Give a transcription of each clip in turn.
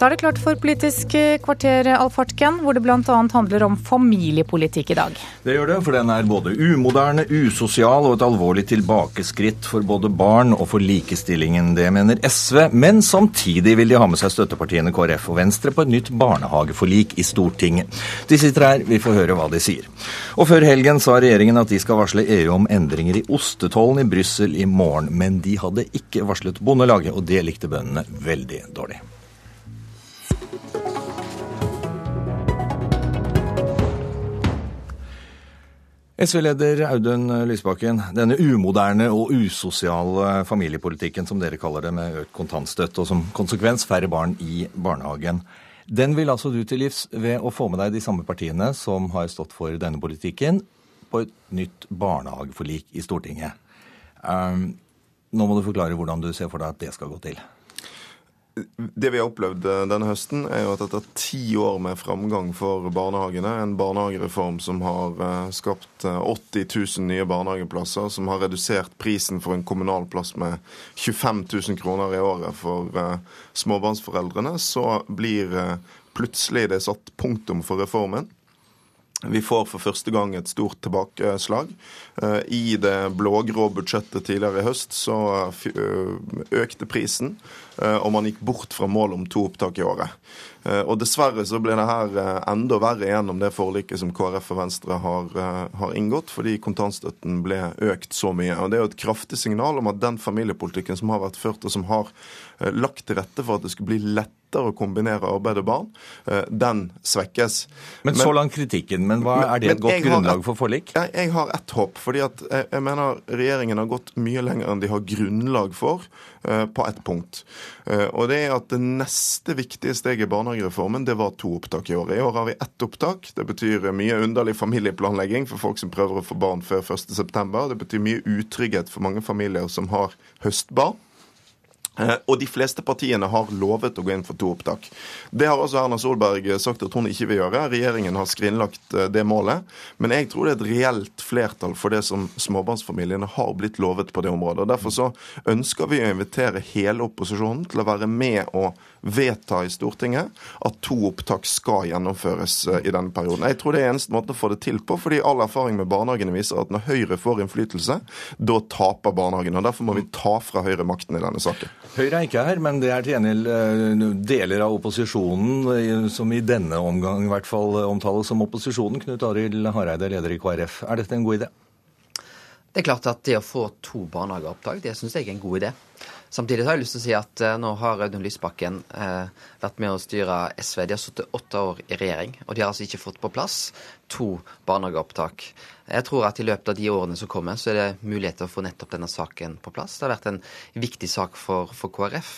Da er det klart for Politisk kvarter, Alf Hartken, hvor det bl.a. handler om familiepolitikk i dag. Det gjør det, for den er både umoderne, usosial og et alvorlig tilbakeskritt for både barn og for likestillingen. Det mener SV, men samtidig vil de ha med seg støttepartiene KrF og Venstre på et nytt barnehageforlik i Stortinget. De sitter her, vi får høre hva de sier. Og før helgen sa regjeringen at de skal varsle EU om endringer i ostetollen i Brussel i morgen, men de hadde ikke varslet Bondelaget, og det likte bøndene veldig dårlig. SV-leder Audun Lysbakken, denne umoderne og usosiale familiepolitikken som dere kaller det, med økt kontantstøtte og som konsekvens færre barn i barnehagen, den vil altså du til livs ved å få med deg de samme partiene som har stått for denne politikken, på et nytt barnehageforlik i Stortinget. Um, nå må du forklare hvordan du ser for deg at det skal gå til. Det vi har opplevd eh, denne høsten, er jo at etter ti år med framgang for barnehagene, en barnehagereform som har eh, skapt 80 eh, 000 nye barnehageplasser, som har redusert prisen for en kommunal plass med 25 000 kroner i året for småbarnsforeldrene, så blir plutselig det satt punktum for reformen. Vi får for første gang et stort tilbakeslag. I det blå-grå budsjettet tidligere i høst så økte prisen. Eh, og man gikk bort fra målet om to opptak i året. Eh, og Dessverre så ble det her eh, enda verre gjennom det forliket som KrF og Venstre har, har, inngått, fordi kontantstøtten ble økt så mye. Og Det er jo et kraftig signal om at den familiepolitikken som har vært ført, og som har lagt til rette for at det skulle bli lettere å kombinere arbeid og barn, den svekkes. Men, men Så langt kritikken. Men hva er det et godt grunnlag for forlik? Jeg, jeg har ett håp. fordi at jeg, jeg mener regjeringen har gått mye lenger enn de har grunnlag for på ett punkt. Eh, og det er at det neste viktige steget i barnehagereformen det var to opptak i år. I år har vi ett opptak. Det betyr mye underlig familieplanlegging for folk som prøver å få barn før 1.9. Det betyr mye utrygghet for mange familier som har høstbarn. Eh, og de fleste partiene har lovet å gå inn for to opptak. Det har også Erna Solberg sagt at hun ikke vil gjøre. Regjeringen har skrinlagt eh, det målet. Men jeg tror det er et reelt flertall for det som småbarnsfamiliene har blitt lovet på det området. og Derfor så ønsker vi å invitere hele opposisjonen til å være med og vedta i Stortinget at to opptak skal gjennomføres eh, i denne perioden. Jeg tror det er eneste måten å få det til på, fordi all erfaring med barnehagene viser at når Høyre får innflytelse, da taper barnehagene. og Derfor må vi ta fra Høyre makten i denne saken. Høyre er ikke her, men det er til gjengjeld eh, deler av opposisjonen eh, som i denne omgang i hvert fall omtales som opposisjonen. Knut Arild Hareide, leder i KrF. Er dette en god idé? Det er klart at det å få to barnehageopptak, det syns jeg er en god idé. Samtidig har jeg lyst til å si at uh, nå har Audun Lysbakken eh, vært med å styre SV. De har sittet åtte år i regjering, og de har altså ikke fått på plass to barnehageopptak. Jeg tror at i løpet av de årene som kommer, så er det mulighet til å få nettopp denne saken på plass. Det har vært en viktig sak for, for KrF.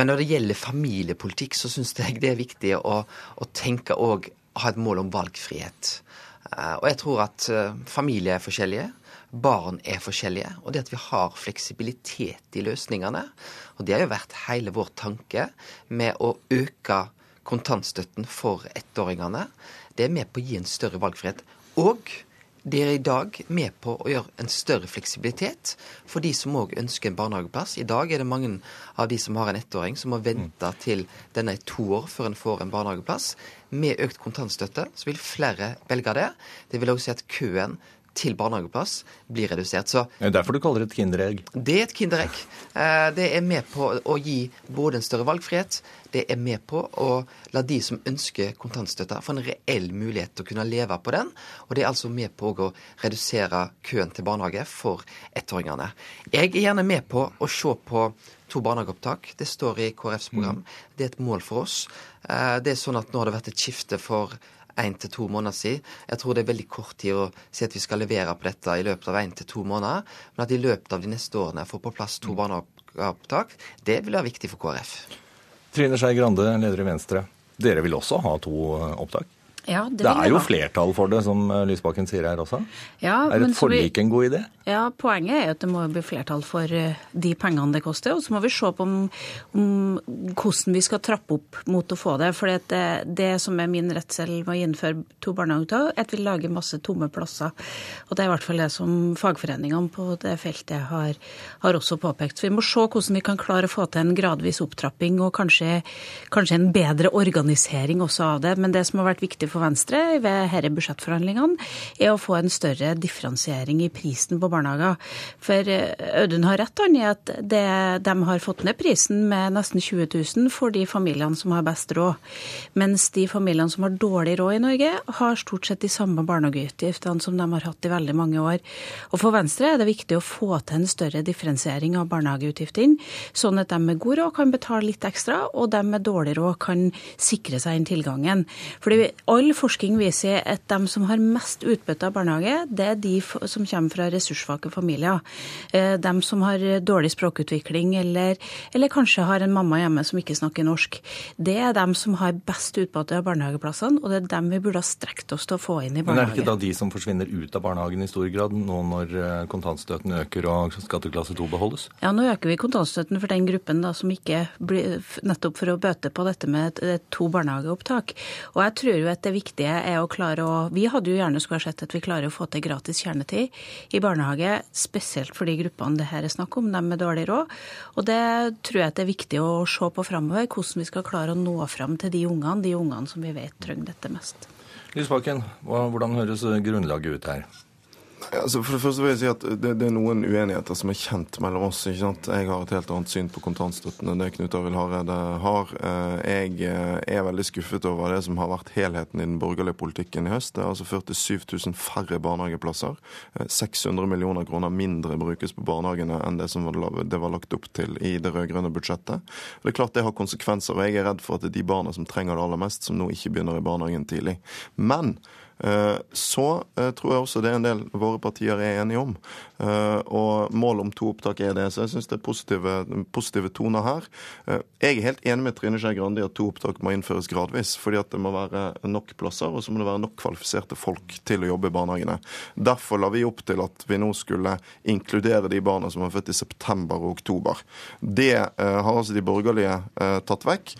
Men når det gjelder familiepolitikk, så syns jeg det er viktig å, å tenke og ha et mål om valgfrihet. Uh, og jeg tror at familier er forskjellige barn er forskjellige, og det at vi har fleksibilitet i løsningene. Og det har jo vært hele vår tanke med å øke kontantstøtten for ettåringene. Det er med på å gi en større valgfrihet. Og det er i dag med på å gjøre en større fleksibilitet for de som òg ønsker en barnehageplass. I dag er det mange av de som har en ettåring som må vente til den er to år før en får en barnehageplass. Med økt kontantstøtte så vil flere velge det. Det vil også si at køen til barnehageplass blir redusert. Så, det er derfor du kaller det et kinderegg? Det er et kinderegg. Eh, det er med på å gi både en større valgfrihet, det er med på å la de som ønsker kontantstøtte, få en reell mulighet til å kunne leve på den. Og det er altså med på å redusere køen til barnehage for ettåringene. Jeg er gjerne med på å se på to barnehageopptak. Det står i KrFs program. Mm. Det er et mål for oss. Eh, det er sånn at Nå har det vært et skifte for én til to måneder siden. Jeg tror det er veldig kort tid å si at vi skal levere på dette i løpet av én til to måneder. Men at i løpet av de neste årene får på plass to barnehageopptak, det vil være viktig for KrF. Trine Skei Grande, leder i Venstre. Dere vil også ha to eh, opptak? Ja, det, det er jo flertall for det, som eh, Lysbakken sier her også. Ja, er et forlik en god idé? Ja, Poenget er at det må bli flertall for eh, de pengene det koster. Og så må vi se på om, om, hvordan vi skal trappe opp mot å få det. For det, det som er min redsel med å innføre to barnehageopptak, er at vi lager masse tomme plasser. Og det er i hvert fall det som fagforeningene på det feltet har, har også påpekt. Så vi må se hvordan vi kan klare å få til en gradvis opptrapping og kanskje, kanskje en bedre organisering også av det. Men det som har vært viktig for Venstre ved disse budsjettforhandlingene, er å få en større differensiering i prisen på barnehager. For eh, Audun har rett i at det, de har fått ned prisen med nesten 20 000 for de familiene som har best råd. Mens de familiene som har dårlig råd i Norge, har stort sett de samme barnehageutgiftene som de har hatt i veldig mange år. Og For Venstre er det viktig å få til en større differensiering av barnehageutgiftene, sånn at de med god råd kan betale litt ekstra, og de med dårlig råd kan sikre seg inn tilgangen. Fordi All forskning viser at de som har mest utbytte av barnehage, det er de som kommer fra ressurssvake familier. Eh, de som har dårlig språkutvikling, eller, eller, kanskje har en mamma hjemme som ikke snakker norsk. Det er de som har best utbytte av barnehageplassene, og det er dem vi burde ha strekt oss til å få inn i barnehage. Men er det ikke da de som forsvinner ut av barnehagen i stor grad, nå når eh, kontantstøtten øker og skatteklasse 2 beholdes? Ja, nå øker vi kontantstøtten for den gruppen da, som ikke blir Nettopp for å bøte på dette med to barnehageopptak. Og jeg tror jo at det viktige er å klare å Vi hadde jo gjerne skulle ha sett at vi klarer å få til gratis kjernetid i barnehage, spesielt for de gruppene det her er snakk om, dem med dårlig råd. Og det tror jeg det er viktig å se på framover, hvordan vi skal klare å nå fram til de ungene, de ungene som vi vet trenger dette mest. Lysbakken, hvordan høres grunnlaget ut her? Altså for det første vil jeg si at det, det, er noen uenigheter som er kjent mellom oss. ikke sant? Jeg har et helt annet syn på kontantstøtten enn det Knut Arild Hareide har. Eh, jeg eh, er veldig skuffet over det som har vært helheten i den borgerlige politikken i høst. Det har altså ført til 7000 færre barnehageplasser. 600 eh, millioner kroner mindre brukes på barnehagene enn det som det var lagt opp til i det rød-grønne budsjettet. Det er klart det har konsekvenser, og jeg er redd for at det er de barna som trenger det aller mest, som nå ikke begynner i barnehagen tidlig. Men så eh, tror jeg også det er en del våre partier er enige om. Eh, og målet om to opptak er det. Så jeg syns det er positive, positive, toner her. Jeg er helt enig med Trine Skei Grande i at to opptak må innføres gradvis. Fordi at det må være nok plasser, og så må det være nok kvalifiserte folk til å jobbe i barnehagene. Derfor la vi opp til at vi nå skulle inkludere de barna som er født i september og oktober. Det har altså de borgerlige tatt vekk.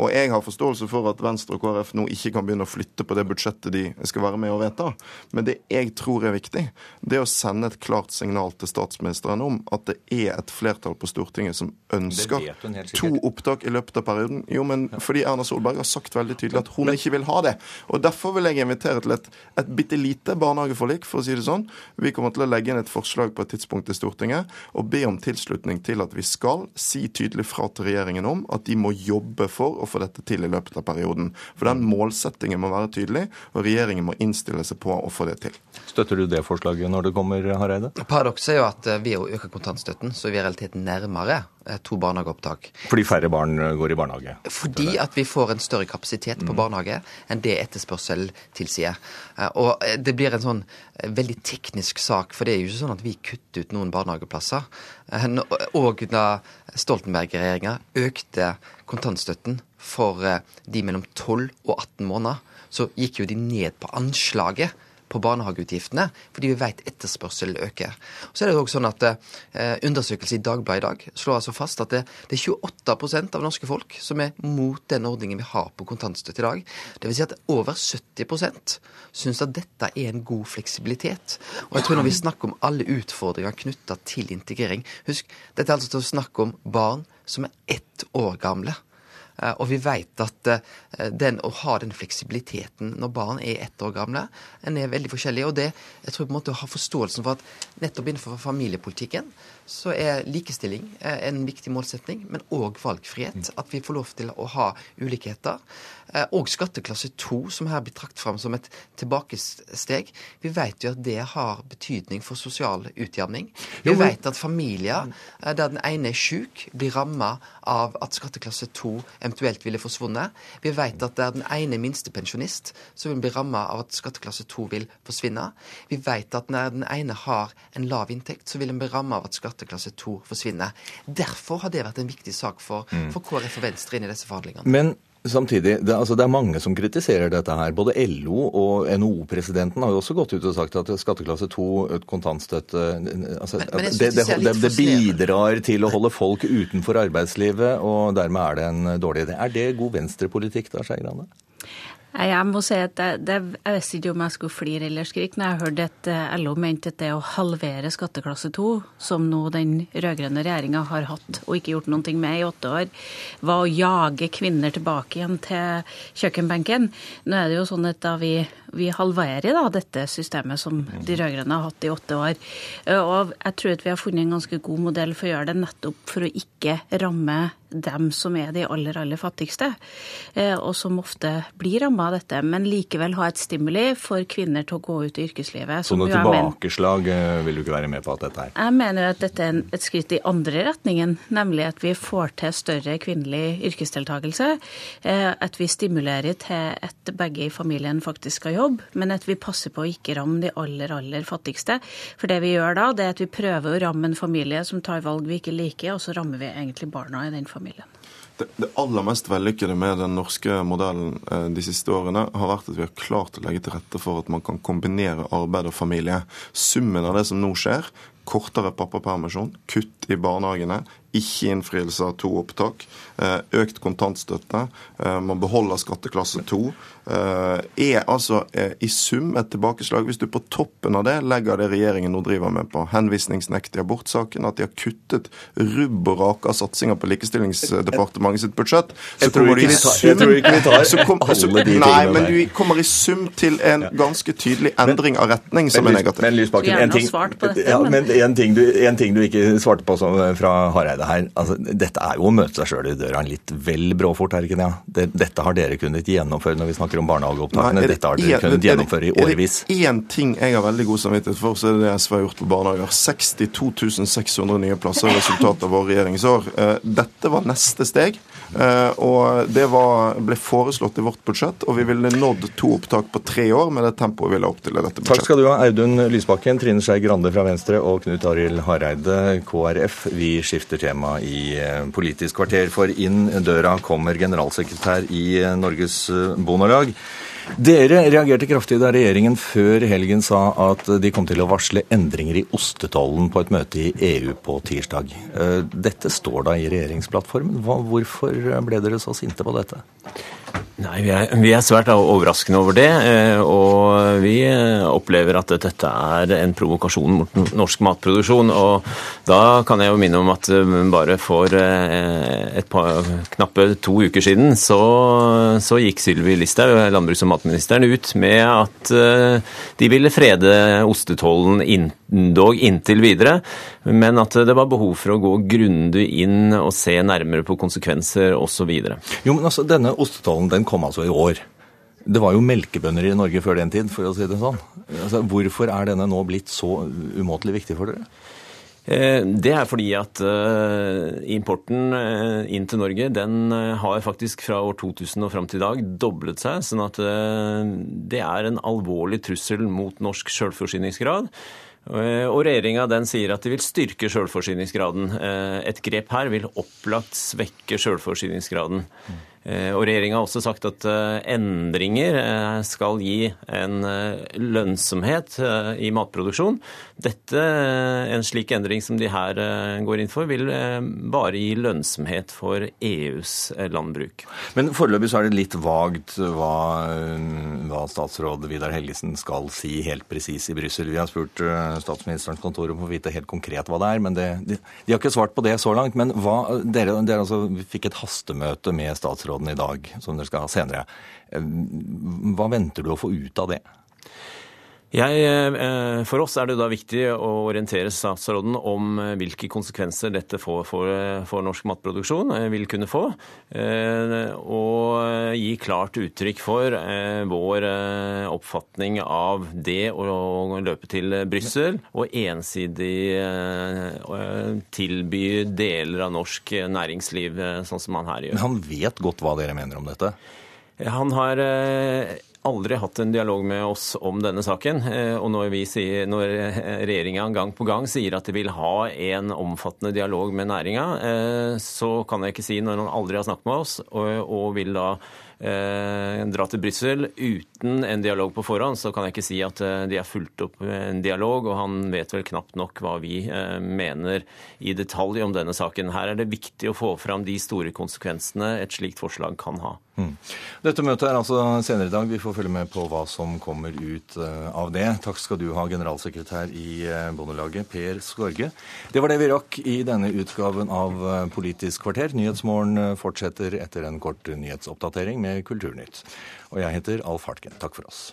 Og jeg har forståelse for at Venstre og KrF nå ikke kan begynne å flytte på det budsjettet de skal være med og vedta. Men det jeg tror er viktig, det er å sende et klart signal til statsministeren om at det er et flertall på Stortinget som ønsker to opptak i løpet av perioden. Jo, men fordi Erna Solberg har sagt veldig tydelig at hun ikke vil ha det. Og Derfor vil jeg invitere til et, et bitte lite barnehageforlik, for å si det sånn. Vi kommer til å legge inn et forslag på et tidspunkt i Stortinget og be om tilslutning til at vi skal si tydelig fra til regjeringen om at de må jobbe for å få dette til i løpet av perioden. For den målsettingen må være tydelig. og regjeringen regjeringen må innstille seg på å få det til. Støtter du det forslaget når det kommer, Hareide? Paradokset er jo at eh, ved å øke kontantstøtten, så er vi i realiteten nærmere eh, to barnehageopptak. Fordi færre barn eh, går i barnehage? Fordi at vi får en større kapasitet på mm. barnehage enn det etterspørsel tilsier. Og det blir en sånn veldig teknisk sak, for det er jo ikke sånn at vi kutter ut noen barnehageplasser. Og da Stoltenberg-regjeringa økte kontantstøtten for de mellom 12 og 18 måneder, så gikk jo de ned på anslaget på barnehageutgiftene, fordi vi vet etterspørselen øker. Så er det også sånn at eh, Undersøkelse i Dagbladet i dag slår altså fast at det, det, er 28% av norske folk som er mot den ordningen vi har på kontantstøtte i dag. Vil si at over 70% syns at dette er en god fleksibilitet. Og jeg tror når vi snakker om alle utfordringer knytta til integrering Husk, dette er altså til å snakke om barn som er ett år gamle. Eh, og vi vet at eh, den, å ha den fleksibiliteten når barn er ett år gamle, en er veldig forskjellig. Og det, jeg tror på en måte å ha forståelsen for at nettopp innenfor familiepolitikken så er likestilling eh, en viktig målsetning, men òg valgfrihet. At vi får lov til å ha ulikheter. Og skatteklasse 2, som her blir trakt fram som et tilbakesteg. Vi vet jo at det har betydning for sosial utjevning. Vi vet at familier der den ene er syk, blir ramma av at skatteklasse 2 eventuelt ville forsvunnet. Vi vet at det er den ene minstepensjonist som vil bli ramma av at skatteklasse 2 vil forsvinne. Vi vet at når den ene har en lav inntekt, så vil en bli ramma av at skatteklasse 2 forsvinner. Derfor har det vært en viktig sak for, mm. for KrF og Venstre inn i disse forhandlingene. Men Samtidig, det, altså det, er mange som kritiserer dette her. Både LO og NHO-presidenten har jo også gått ut og sagt at skatteklasse 2, kontantstøtte altså, men, men det, det, det, bidrar til å holde folk utenfor arbeidslivet, og dermed er det en dårlig idé. Er det god venstrepolitikk da, Skei Grande? Jeg må si at det, det, Jeg visste ikke om jeg skulle flire eller skrike når jeg hørte at eh, LO mente at det å halvere skatteklasse 2, som nå den rød-grønne regjeringa har hatt og ikke gjort noe med i åtte år, var å jage kvinner tilbake igjen til kjøkkenbenken. Nå er det jo sånn at da vi, vi halverer da dette systemet som de rød-grønne har hatt i åtte år. Eh, og jeg tror at vi har funnet en ganske god modell for å gjøre det nettopp for å ikke ramme dem som er de aller, aller fattigste, eh, og som ofte blir ramma av dette, men likevel ha et stimuli for kvinner til å gå ut i yrkeslivet. Så noe tilbakeslag eh, vil du ikke være med på at dette er? Jeg mener at dette er et skritt i andre retningen, nemlig at vi får til større kvinnelig yrkesdeltakelse. At vi stimulerer til at begge i familien faktisk skal jobbe, men at vi passer på å ikke ramme de aller, aller fattigste. For det vi gjør da, det er at vi prøver å ramme en familie som tar valg vi ikke liker, og så rammer vi egentlig barna i den familien. Det, det, aller mest vellykkede med den norske modellen eh, de siste årene har vært at vi har klart å legge til rette for at man kan kombinere arbeid og familie. Summen av det som nå skjer, kortere pappapermisjon, kutt i barnehagene, ikke innfrielse av to opptak, eh, økt kontantstøtte, eh, man beholder skatteklasse to, Eh, er altså i sum et tilbakeslag. Hvis du på toppen av det legger det regjeringen nå driver med på henvisningsnekt i abortsaken, at de har kuttet rubb og rake av satsinger på Likestillingsdepartementet sitt budsjett, så kommer du i sum Nei, men du kommer i sum til en ganske tydelig endring av retning som er negativ. Men Lysbakken, en ting, ja, men en ting, du, en ting du ikke svarte på fra Hareide her. Altså, dette er jo å møte seg sjøl i døra litt vel bråfort, er det ikke det? Dette har dere kunnet gjennomføre når vi snakker om barnehageopptakene. Dette har dere kunnet gjennomføre i årevis. Er det én ting jeg har veldig god samvittighet for, så er det det SV har gjort på barnehager. 62 600 nye plasser er resultatet av vår regjeringsår. Eh, dette var neste steg. Eh, og det var, ble foreslått i vårt budsjett, og vi ville nådd to opptak på tre år med det tempoet vi la opp til i dette budsjettet. Takk skal du ha, Audun Lysbakken, Trine Skei Grande fra Venstre og Knut Arild Hareide, KrF. Vi skifter tema i eh, Politisk kvarter, for inn døra kommer generalsekretær i Norges Bondelag. Dere reagerte kraftig da regjeringen før helgen sa at de kom til å varsle endringer i ostetollen på et møte i EU på tirsdag. Eh, dette står da i regjeringsplattformen. Hvorfor ble dere så sinte på dette? Nei, vi er, vi er, svært overraskende over det. Eh, og vi opplever at dette er en provokasjon mot norsk matproduksjon. Og da kan jeg jo minne om at eh, bare for eh, et par, knappe to uker siden så, så gikk Sylvi Listhaug, landbruks- og matministeren, ut med at de ville frede ostetollen inn, dog inntil videre, men at det var behov for å gå grundig inn og se nærmere på konsekvenser osv. Jo, men altså, denne ostetollen den kom altså i år. Det var jo melkebønder i Norge før den tid, for å si det sånn. Altså, hvorfor er denne nå blitt så umåtelig viktig for dere? Eh, det er fordi at eh, importen eh, inn til Norge den har faktisk fra år 2000 og fram til i dag doblet seg. sånn at det er en alvorlig trussel mot norsk sjølforsyningsgrad. Og regjeringa sier at de vil styrke sjølforsyningsgraden. Et grep her vil opplagt svekke sjølforsyningsgraden. Eh, og Regjeringa har også sagt at eh, endringer eh, skal gi en lønnsomhet i matproduksjon. Dette, En slik endring som de her går inn for, vil bare gi lønnsomhet for EUs landbruk. Men foreløpig så er det litt vagt hva, hva statsråd Vidar Helgesen skal si helt presis i Brussel. Vi har spurt statsministerens kontor om å vite helt konkret hva det er, men det, de, de, har ikke svart på det så langt. Men hva, dere, dere altså fikk et hastemøte med statsråd statsråden i dag, som dere skal ha senere. Hva venter du å få ut av det? Jeg, eh, for oss er det da viktig å orientere statsråden om eh, hvilke konsekvenser dette får for, for norsk matproduksjon, vil kunne få. Og gi klart uttrykk for vår oppfatning av det å løpe til Brussel og ensidig tilby deler av norsk næringsliv, sånn som han her gjør. Men han vet godt hva dere mener om dette? Han har aldri hatt en dialog med oss om denne saken. Og når, sier, når regjeringa gang på gang sier at de vil ha en omfattende dialog med næringa, så kan jeg ikke si når han aldri har snakket med oss, og vil da eh, dra til Brussel uten en dialog på forhånd, så kan jeg ikke si at eh, de har fulgt opp en dialog, og han vet vel knapt nok hva vi eh, mener i detalj om denne saken. Her er det viktig å få fram de store konsekvensene et slikt forslag kan ha. Mm. Dette møtet er altså senere i dag. Vi får følge med på hva som kommer ut eh, av det. Takk skal du ha, generalsekretær i Bondelaget, Per Skorge. Det var det vi rakk i denne utgaven av Politisk kvarter. Nyhetsmorgen fortsetter etter en kort nyhetsoppdatering med Kulturnytt. Og jeg heter Alf Hartken. Takk for oss.